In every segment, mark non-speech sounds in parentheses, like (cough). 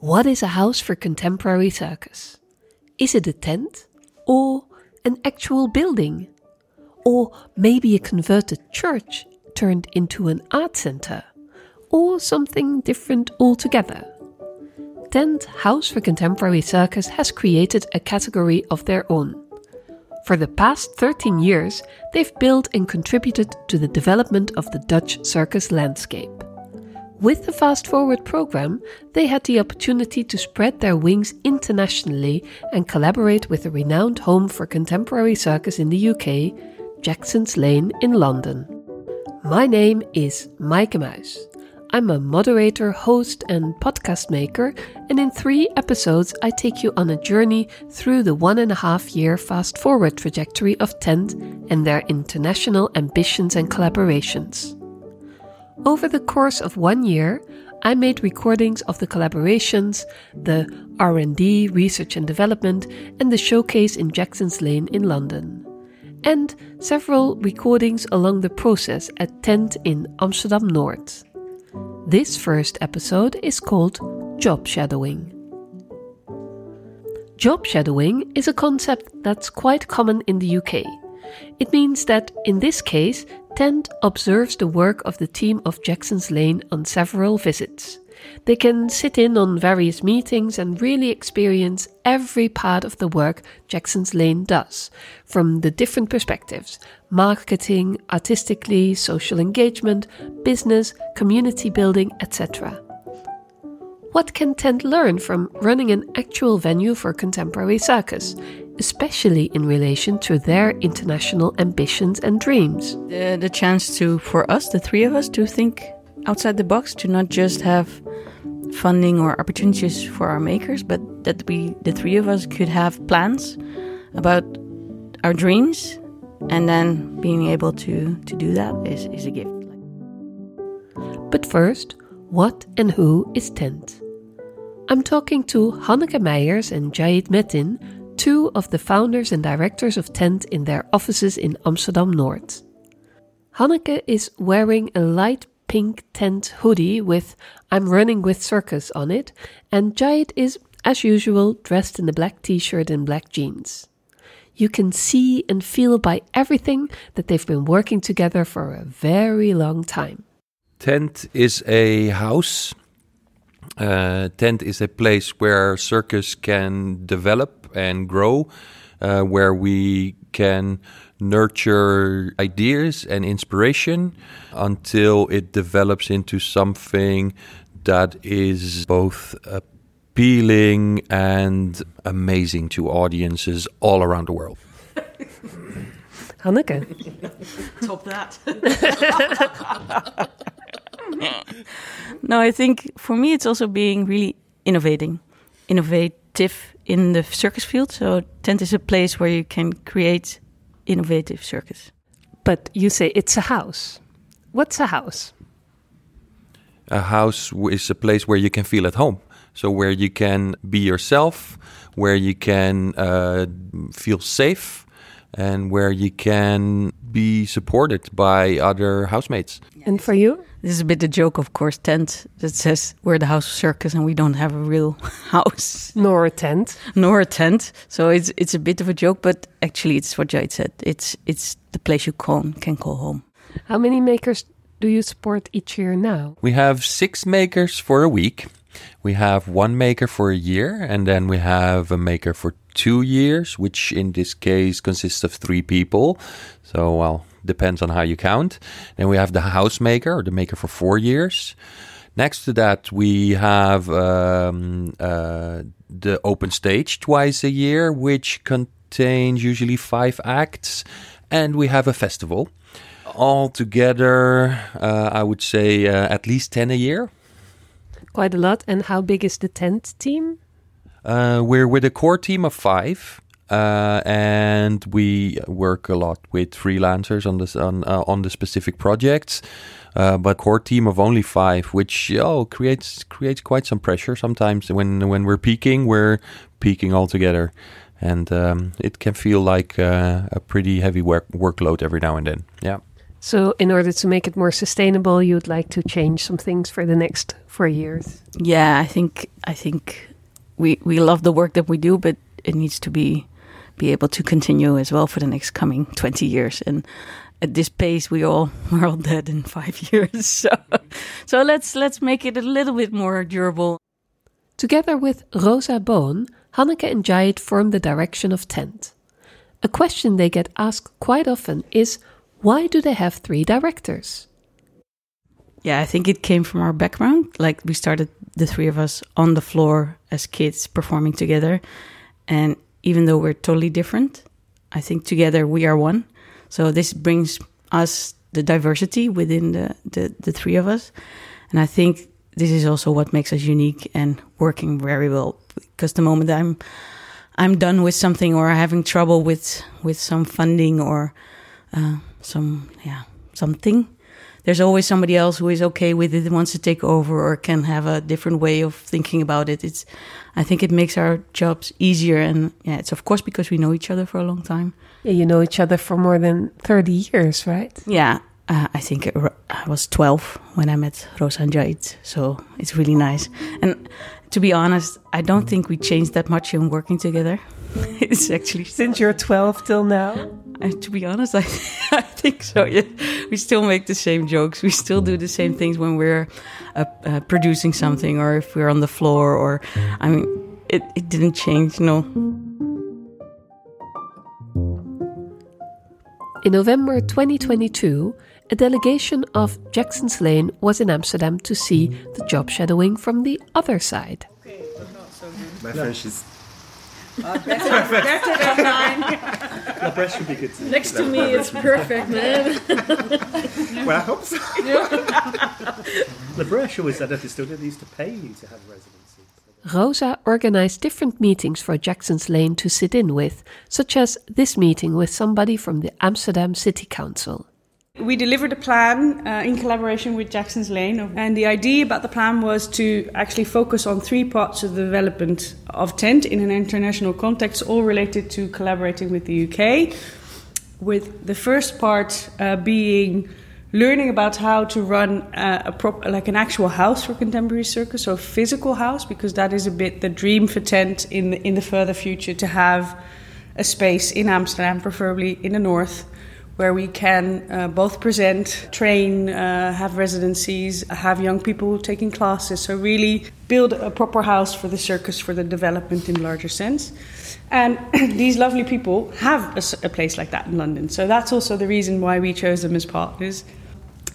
What is a house for contemporary circus? Is it a tent? Or an actual building? Or maybe a converted church turned into an art center? Or something different altogether? Tent House for Contemporary Circus has created a category of their own. For the past 13 years, they've built and contributed to the development of the Dutch circus landscape. With the Fast Forward program, they had the opportunity to spread their wings internationally and collaborate with the renowned home for contemporary circus in the UK, Jackson's Lane in London. My name is Maaike Muis. I'm a moderator, host, and podcast maker, and in three episodes, I take you on a journey through the one and a half year fast forward trajectory of Tent and their international ambitions and collaborations. Over the course of one year, I made recordings of the collaborations, the R&D, research and development, and the showcase in Jackson's Lane in London. And several recordings along the process at Tent in Amsterdam North. This first episode is called Job Shadowing. Job shadowing is a concept that's quite common in the UK. It means that, in this case, Tent observes the work of the team of Jackson's Lane on several visits. They can sit in on various meetings and really experience every part of the work Jackson's Lane does, from the different perspectives marketing, artistically, social engagement, business, community building, etc. What can Tent learn from running an actual venue for contemporary circus, especially in relation to their international ambitions and dreams? The, the chance to, for us, the three of us, to think outside the box, to not just have funding or opportunities for our makers, but that we, the three of us, could have plans about our dreams, and then being able to to do that is, is a gift. But first, what and who is Tent? I'm talking to Hanneke Meijers and Jahid Metin, two of the founders and directors of Tent in their offices in Amsterdam North. Hanneke is wearing a light pink tent hoodie with I'm running with circus on it, and Jahid is, as usual, dressed in a black t shirt and black jeans. You can see and feel by everything that they've been working together for a very long time. Tent is a house. Uh, tent is a place where circus can develop and grow, uh, where we can nurture ideas and inspiration until it develops into something that is both appealing and amazing to audiences all around the world. Hanneke. (laughs) Top that. (laughs) (laughs) no, I think for me it's also being really innovating, innovative in the circus field. So tent is a place where you can create innovative circus. But you say it's a house. What's a house? A house is a place where you can feel at home. So where you can be yourself, where you can uh, feel safe, and where you can be supported by other housemates. And for you? This is a bit a joke, of course, tent that says we're the house of circus and we don't have a real (laughs) house. Nor a tent. Nor a tent. So it's it's a bit of a joke, but actually it's what Jade said. It's it's the place you can, can call home. How many makers do you support each year now? We have six makers for a week. We have one maker for a year, and then we have a maker for two years, which in this case consists of three people. So, well, depends on how you count. Then we have the house maker or the maker for four years. Next to that, we have um, uh, the open stage twice a year, which contains usually five acts, and we have a festival. All together, uh, I would say uh, at least 10 a year. Quite a lot. And how big is the tent team? Uh, we're with a core team of five. Uh, and we work a lot with freelancers on this on uh, on the specific projects. Uh, but core team of only five, which oh creates creates quite some pressure sometimes. When when we're peaking, we're peaking all together, and um, it can feel like uh, a pretty heavy work workload every now and then. Yeah. So, in order to make it more sustainable, you would like to change some things for the next four years. Yeah, I think I think we we love the work that we do, but it needs to be be able to continue as well for the next coming twenty years. And at this pace, we all (laughs) we're all dead in five (laughs) years. So so let's let's make it a little bit more durable. Together with Rosa Boon, Hanneke and Jait form the direction of Tent. A question they get asked quite often is why do they have three directors? Yeah, I think it came from our background. Like we started the three of us on the floor as kids performing together. And even though we're totally different, I think together we are one. So this brings us the diversity within the, the, the three of us. And I think this is also what makes us unique and working very well. Because the moment I'm I'm done with something or having trouble with with some funding or uh, some yeah something, there's always somebody else who is okay with it and wants to take over or can have a different way of thinking about it. It's I think it makes our jobs easier and yeah, it's of course because we know each other for a long time. Yeah, you know each other for more than 30 years, right? Yeah, uh, I think I was 12 when I met Rosa and Jait, so it's really nice. And to be honest, I don't think we changed that much in working together. (laughs) it's actually since you're 12 till now. Uh, to be honest, I, (laughs) I think so. Yeah, we still make the same jokes. We still do the same things when we're uh, uh, producing something, or if we're on the floor. Or I mean, it, it didn't change. No. In November 2022, a delegation of Jackson's Lane was in Amsterdam to see the job shadowing from the other side. My French is. Uh, better, better than mine. My French should be good too. Next to me, it's perfect, man. Well, I hope so. the Bresch always said that they still didn't used to pay you to have residency. Rosa organized different meetings for Jackson's Lane to sit in with, such as this meeting with somebody from the Amsterdam City Council. We delivered a plan uh, in collaboration with Jackson's Lane, and the idea about the plan was to actually focus on three parts of the development of Tent in an international context, all related to collaborating with the UK. With the first part uh, being learning about how to run uh, a prop- like an actual house for contemporary circus, so a physical house, because that is a bit the dream for Tent in the, in the further future to have a space in Amsterdam, preferably in the north where we can uh, both present, train, uh, have residencies, have young people taking classes. So, really build a proper house for the circus for the development in larger sense. And (clears throat) these lovely people have a, a, place like that in London. So, that's also the reason why we chose them as partners.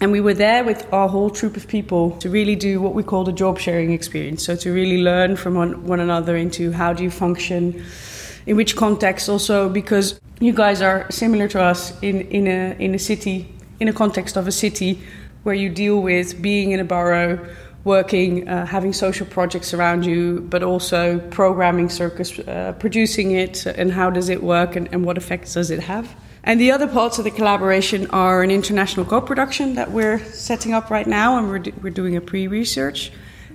And we were there with our whole troop of people to really do what we call the job sharing experience. So, to really learn from one, one another into how do you function in which context also because you guys are similar to us in, in a in a city in a context of a city where you deal with being in a borough working uh, having social projects around you but also programming circus uh, producing it and how does it work and, and what effects does it have? And the other parts of the collaboration are an international co-production that we're setting up right now and we're, we're doing a pre-research.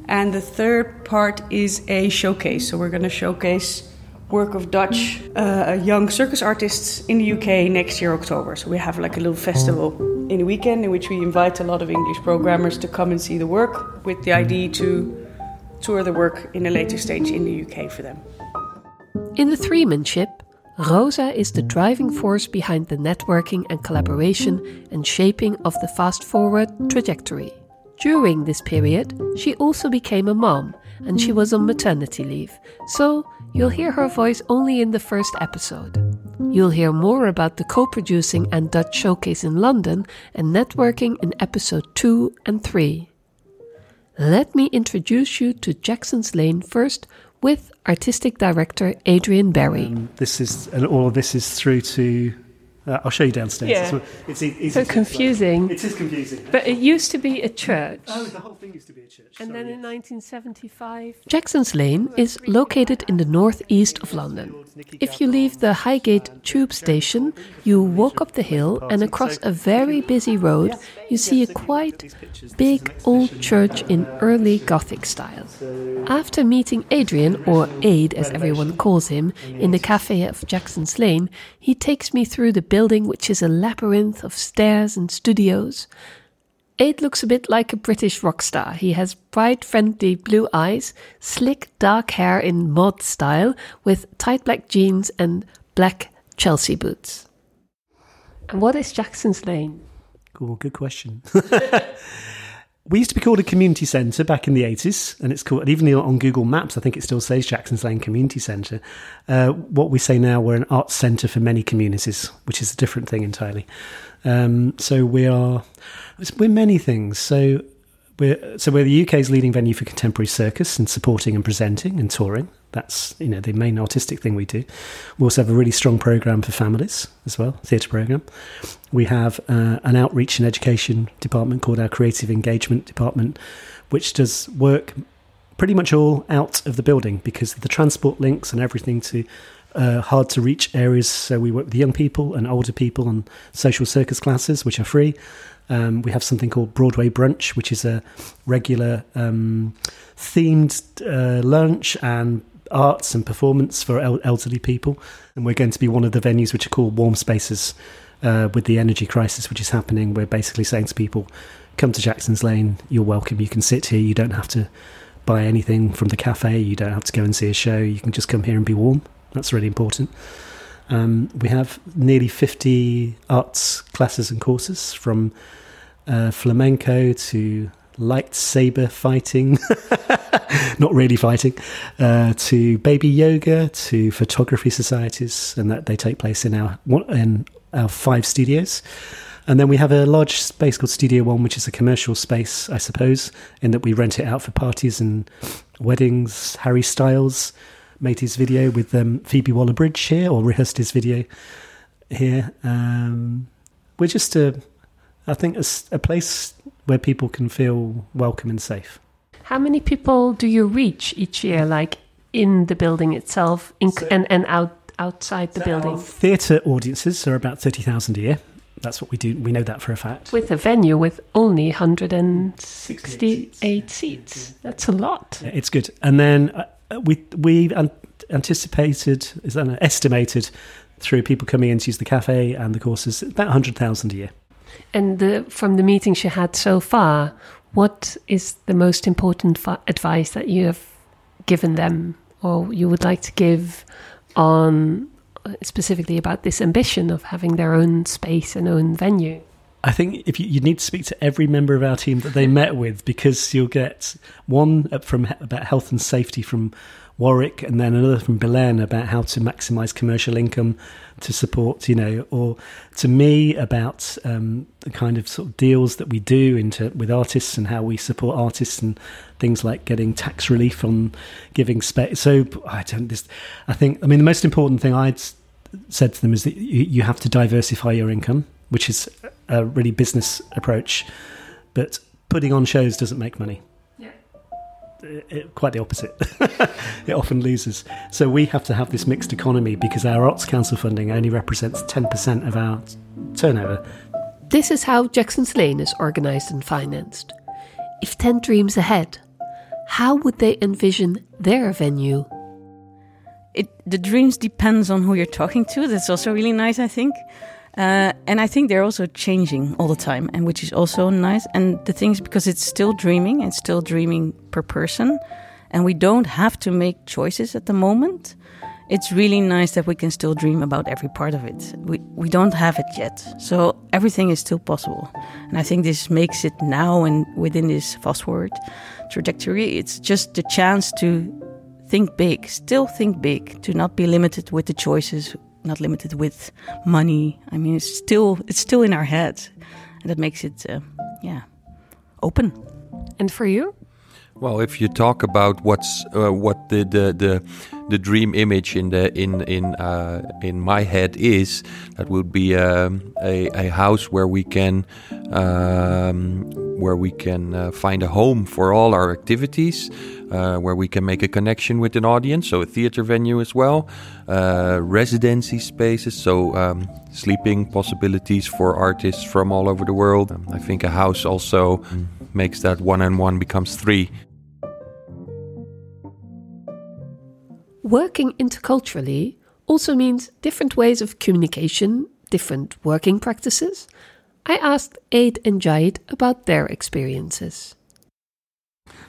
And the third part is a showcase. So we're going to showcase work of Dutch uh, young circus artists in the UK next year, October. So we have like a little festival in the weekend in which we invite a lot of English programmers to come and see the work with the idea to tour the work in a later stage in the UK for them. In the threemanship, Rosa is the driving force behind the networking and collaboration and shaping of the fast forward trajectory. During this period, she also became a mom and she was on maternity leave, so you'll hear her voice only in the first episode. You'll hear more about the co producing and Dutch showcase in London and networking in episode 2 and 3. Let me introduce you to Jackson's Lane first with artistic director Adrian Berry. Um, this is, and all of this is through to uh, I'll show you downstairs. Yeah. It's, it's so confusing. It is confusing. But it used to be a church. Oh, the whole thing used to be a church. And Sorry, then in 1975. Jackson's Lane is located in the northeast of London. If you leave the Highgate tube station, you walk up the hill and across a very busy road, you see a quite big old church in early Gothic style. After meeting Adrian, or Ade as everyone calls him, in the cafe of Jackson's Lane, he takes me through the building, which is a labyrinth of stairs and studios. Ade looks a bit like a British rock star. He has bright, friendly blue eyes, slick, dark hair in mod style, with tight black jeans and black Chelsea boots. And what is Jackson's Lane? Cool, good question. (laughs) we used to be called a community centre back in the 80s, and it's called, even on Google Maps, I think it still says Jackson's Lane Community Centre. Uh, what we say now, we're an arts centre for many communities, which is a different thing entirely. Um, so we are, we're many things. So we're, so we're the UK's leading venue for contemporary circus and supporting and presenting and touring. That's you know the main artistic thing we do. We also have a really strong program for families as well, theatre program. We have uh, an outreach and education department called our creative engagement department, which does work pretty much all out of the building because of the transport links and everything to uh, hard to reach areas. So we work with young people and older people on social circus classes, which are free. Um, we have something called Broadway Brunch, which is a regular um, themed uh, lunch and arts and performance for el- elderly people. And we're going to be one of the venues which are called Warm Spaces uh, with the energy crisis which is happening. We're basically saying to people, come to Jackson's Lane, you're welcome. You can sit here, you don't have to buy anything from the cafe, you don't have to go and see a show, you can just come here and be warm. That's really important. Um, we have nearly 50 arts classes and courses from uh, flamenco to lightsaber fighting, (laughs) not really fighting, uh, to baby yoga, to photography societies, and that they take place in our in our five studios. And then we have a large space called Studio One, which is a commercial space, I suppose, in that we rent it out for parties and weddings. Harry Styles made his video with um, Phoebe Waller Bridge here, or rehearsed his video here. Um, we're just a, I think, a, a place where people can feel welcome and safe. How many people do you reach each year, like in the building itself in, so, and, and out outside the so building? Theatre audiences are about 30,000 a year. That's what we do. We know that for a fact. With a venue with only 168 seats. seats. That's a lot. Yeah, it's good. And then uh, Uh, we we anticipated, is that estimated through people coming in to use the cafe and the courses, about 100,000 a year. And the, from the meetings you had so far, what is the most important advice that you have given them or you would like to give on uh, specifically about this ambition of having their own space and own venue? I think if you, you, need to speak to every member of our team that they met with because you'll get one from about health and safety from Warwick, and then another from Belen about how to maximise commercial income to support, you know, or to me about um, the kind of sort of deals that we do into with artists and how we support artists and things like getting tax relief on giving space. So I don't. This, I think. I mean, the most important thing I'd said to them is that you, you have to diversify your income, which is a really business approach, but putting on shows doesn't make money it, quite the opposite. (laughs) it often loses. So we have to have this mixed economy because our Arts Council funding only represents Tent% of our turnover. This is how Jackson's Lane is organised and financed. If 10 dreams ahead, how would they envision their venue? It, the dreams depends on who you're talking to. That's also really nice, I think. Uh, and I think they're also changing all the time, and which is also nice. And the thing is, because it's still dreaming, it's still dreaming per person, and we don't have to make choices at the moment. It's really nice that we can still dream about every part of it. We we don't have it yet, so everything is still possible. And I think this makes it now and within this fast forward trajectory, it's just the chance to think big, still think big, to not be limited with the choices not limited with money. I mean, it's still it's still in our heads, and that makes it, uh, yeah, open. And for you? Well, if you talk about what's uh, what the, the the the dream image in the in in uh, in my head is, that would be um, a a house where we can um, where we can uh, find a home for all our activities, uh, where we can make a connection with an audience, so a theater venue as well, uh, residency spaces, so um, sleeping possibilities for artists from all over the world. Um, I think a house also makes that one and one becomes three. Working interculturally also means different ways of communication, different working practices. I asked Ade and Jade about their experiences.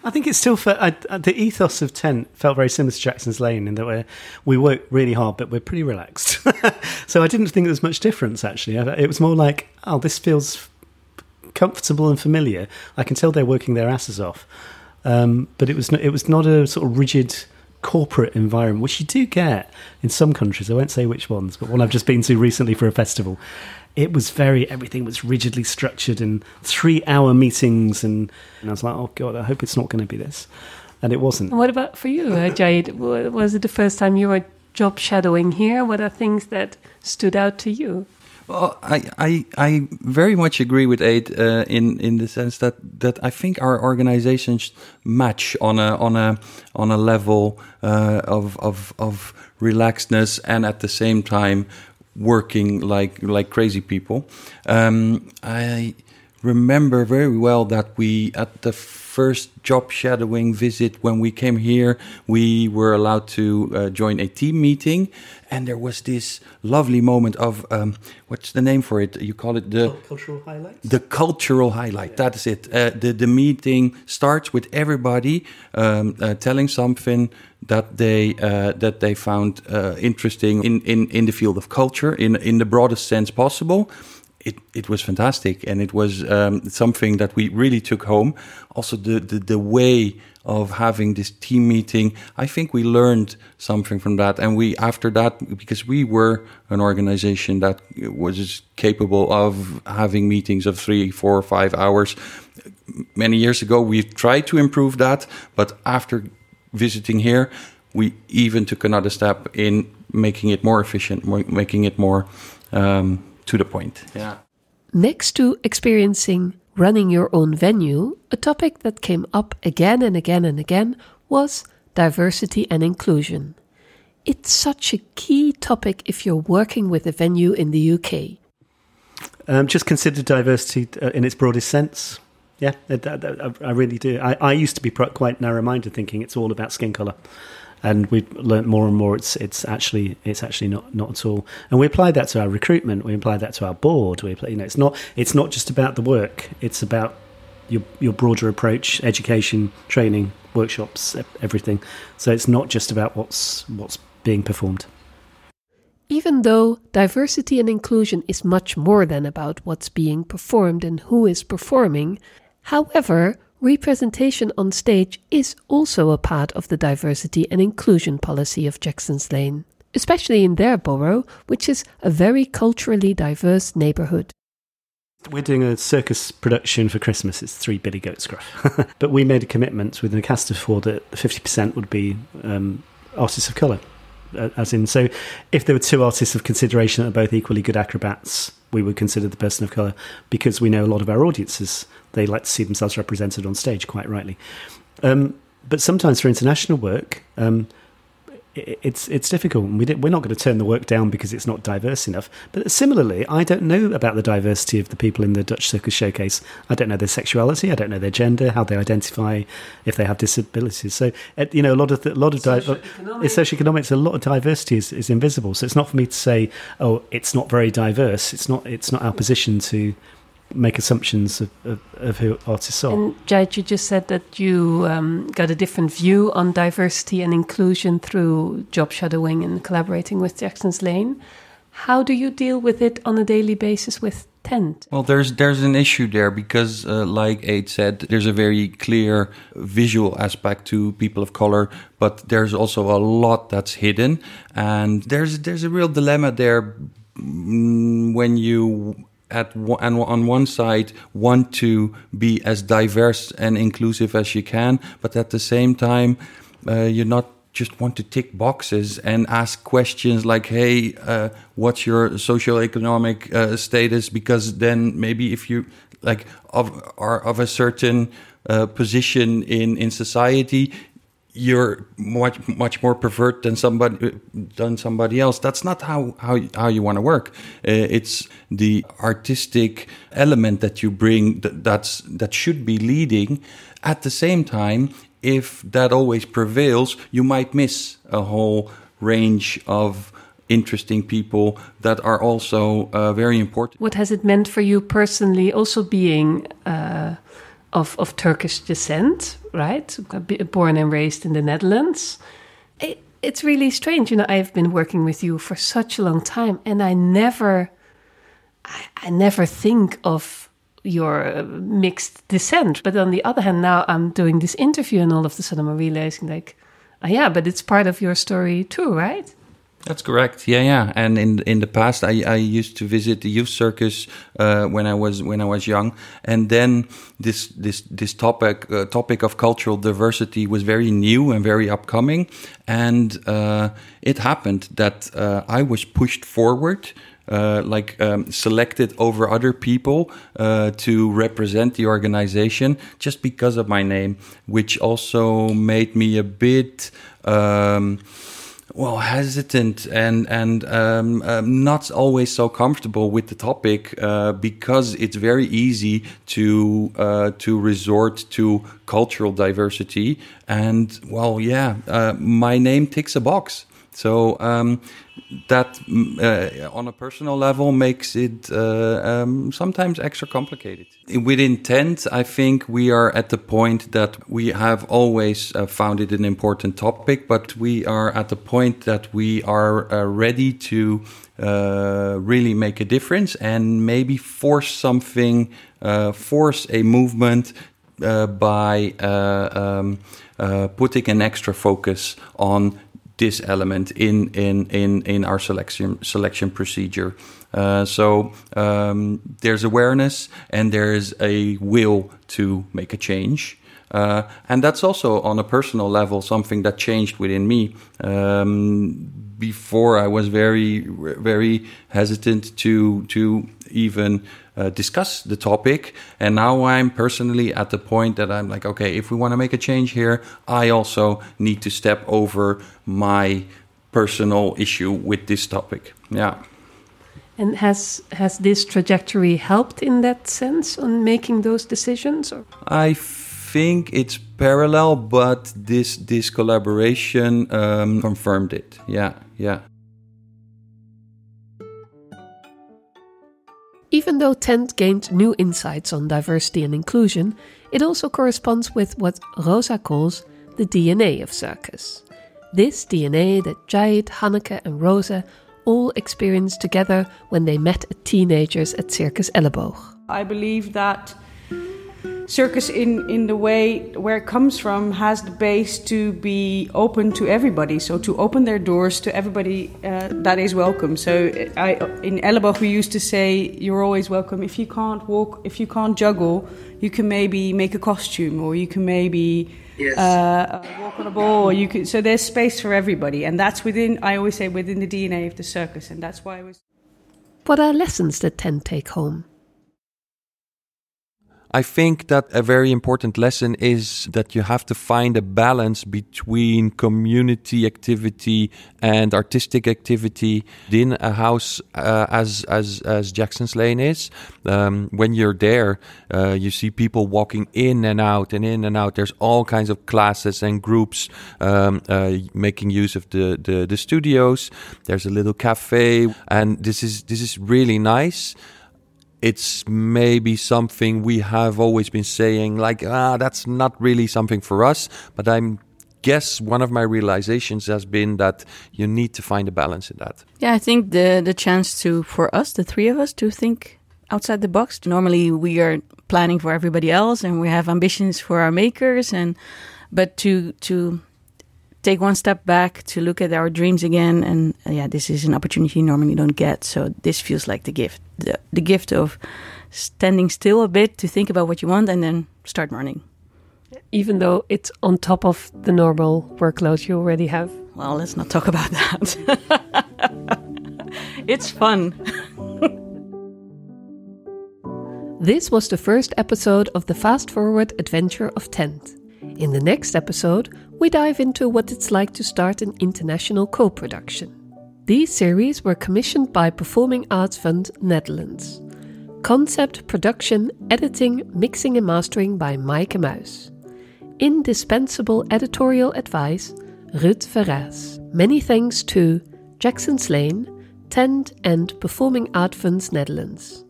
I think it's still I- the ethos of Tent felt very similar to Jackson's Lane in that we we work really hard, but we're pretty relaxed. (laughs) so I didn't think there was much difference actually. It was more like, oh, this feels comfortable and familiar. I can tell they're working their asses off, um, but it was it was not a sort of rigid corporate environment, which you do get in some countries. I won't say which ones, but one I've just been to recently for a festival. It was very everything was rigidly structured and three hour meetings, and, and I was like, oh god, I hope it's not going to be this, and it wasn't. What about for you, uh, Jade? Was it the first time you were job shadowing here? What are things that stood out to you? Well, I, I, I very much agree with Ade uh, in in the sense that, that I think our organizations match on a on a on a level uh, of of of relaxedness and at the same time working like like crazy people. Um, I remember very well that we at the first job shadowing visit when we came here we were allowed to uh, join a team meeting and there was this lovely moment of um, what's the name for it you call it the cultural highlight. the cultural highlight. That is it. Uh, the the meeting starts with everybody um, uh, telling something that they uh, that they found uh, interesting in, in, in the field of culture in in the broadest sense possible. It it was fantastic, and it was um, something that we really took home. Also, the, the the way of having this team meeting, I think we learned something from that, and we after that because we were an organization that was capable of having meetings of three, four, five hours. Many years ago we tried to improve that. But after visiting here we even took another step in making it more efficient making it more um, to the point yeah Next to experiencing running your own venue, a topic that came up again and again and again was diversity and inclusion. It's such a key topic if you're working with a venue in the UK. Um, just consider diversity uh, in its broadest sense. Yeah, it- that- that- I I really do. I, I used to be quite narrow-minded, thinking it's all about skin color, and we've learnt more and more. It's it's actually it's actually not not at all. And we apply that to our recruitment. We apply that to our board. We you know, it's not it's not just about the work. It's about your your broader approach, education, training, workshops, everything. So it's not just about what's what's being performed. Even though diversity and inclusion is much more than about what's being performed and who is performing, however, representation on stage is also a part of the diversity and inclusion policy of Jackson's Lane, especially in their borough, which is a very culturally diverse neighborhood. We're doing a circus production for Christmas. It's three Billy Goats Gruff. (laughs) but we made a commitment cast of four that 50% would be um, artists of colour. As in, so if there were two artists of consideration that are both equally good acrobats, we would consider the person of colour because we know a lot of our audiences, they like to see themselves represented on stage, quite rightly. Um, but sometimes for international work, um, it's it's difficult. We we're not going to turn the work down because it's not diverse enough. But similarly, I don't know about the diversity of the people in the Dutch Circus Showcase. I don't know their sexuality. I don't know their gender, how they identify, if they have disabilities. So uh, you know, a lot of a lot of di- it's socioeconomics. A lot of diversity is, is invisible. So it's not for me to say, oh, it's not very diverse. It's not. It's not our position to make assumptions of, of, of who artists are. And Jade, you just said that you um, got a different view on diversity and inclusion through job shadowing and collaborating with Jackson's Lane. How do you deal with it on a daily basis with Tent? Well, there's there's an issue there because, uh, like Ade said, there's a very clear visual aspect to people of color, but there's also a lot that's hidden, and there's there's a real dilemma there mm, when you at and on one side want to be as diverse and inclusive as you can, but at the same time, uh, you're not just want to tick boxes and ask questions like, "Hey, uh, what's your socioeconomic uh, status?" Because then maybe if you like of are of a certain uh, position in in society, you're much much more pervert than somebody than somebody else. That's not how how how you want to work. Uh, it's the artistic element that you bring that, that's that should be leading. At the same time, if that always prevails, you might miss a whole range of interesting people that are also uh, very important. What has it meant for you personally, also being uh, of, of Turkish descent, right? Born and raised in the Netherlands. It, it's really strange. You know, I've been working with you for such a long time, and I never, I, I never think of your uh, mixed descent. But on the other hand, now I'm doing this interview, and all of a sudden I'm realizing, like, oh, yeah, but it's part of your story too, right? That's correct. Yeah, yeah. And in in the past, I, I used to visit the youth circus uh, when I was when I was young, and then this this this topic uh, topic of cultural diversity was very new and very upcoming, and uh, it happened that uh, I was pushed forward uh, like um, selected over other people uh, to represent the organization just because of my name, which also made me a bit. Um, well, hesitant and and um, um, not always so comfortable with the topic uh, because it's very easy to uh, to resort to cultural diversity and well, yeah, uh, my name ticks a box. So um, that, mm, uh, on a personal level, makes it uh, um, sometimes extra complicated. Within Tent, I think we are at the point that we have always uh, found it an important topic, but we are at the point that we are uh, ready to uh, really make a difference and maybe force something, uh, force a movement by um, putting an extra focus on this element in in in in our selection selection procedure. Uh, so um, there's awareness and there's a will to make a change. Uh, and that's also on a personal level something that changed within me. Um, before I was very, very hesitant to to even uh, discuss the topic. And now I'm personally at the point that I'm like, okay, if we want to make a change here, I also need to step over my personal issue with this topic. Yeah. And has has this trajectory helped in that sense on making those decisions? Or? I think it's parallel, but this this collaboration um, confirmed it. Yeah, yeah. Even though Tent gained new insights on diversity and inclusion, it also corresponds with what Rosa calls the DNA of circus. This DNA that Jahid, Hanneke, and Rosa all experienced together when they met teenagers at Circus Elleboog. I believe that circus in in the way where it comes from has the base to be open to everybody. So to open their doors to everybody uh, that is welcome. So I, in Elleboog we used to say you're always welcome. If you can't walk if you can't juggle you can maybe make a costume or you can maybe yes. uh, walk on a ball or you can so there's space for everybody. And that's within I always say within the DNA of the circus. And that's why I was what are lessons that Tent take home I think that a very important lesson is that you have to find a balance between community activity and artistic activity in a house uh, as as as Jackson's Lane is. Um, when you're there, uh, you see people walking in and out and in and out. There's all kinds of classes and groups um, uh, making use of the, the the studios. There's a little cafe, and this is this is really nice it's maybe something we have always been saying like ah that's not really something for us. But i'm guess one of my realizations has been that you need to find a balance in that. Yeah i think the the chance to for us the three of us to think outside the box. Normally we are planning for everybody else and we have ambitions for our makers and but to to take one step back to look at our dreams again and uh, yeah this is an opportunity you normally don't get. So this feels like the gift the, the gift of standing still a bit to think about what you want and then start running. Even though it's on top of the normal workload you already have. Well, let's not talk about that. (laughs) it's fun. (laughs) This was the first episode of the Fast Forward Adventure of Tent. In the next episode, we dive into what it's like to start an international co production. These series were commissioned by Performing Arts Fund Netherlands. Concept, production, editing, mixing, and mastering by Maaike Muis. Indispensable editorial advice, Ruud Verraes. Many thanks to Jacksons Lane, Tent, and Performing Art Funds Netherlands.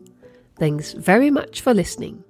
Thanks very much for listening.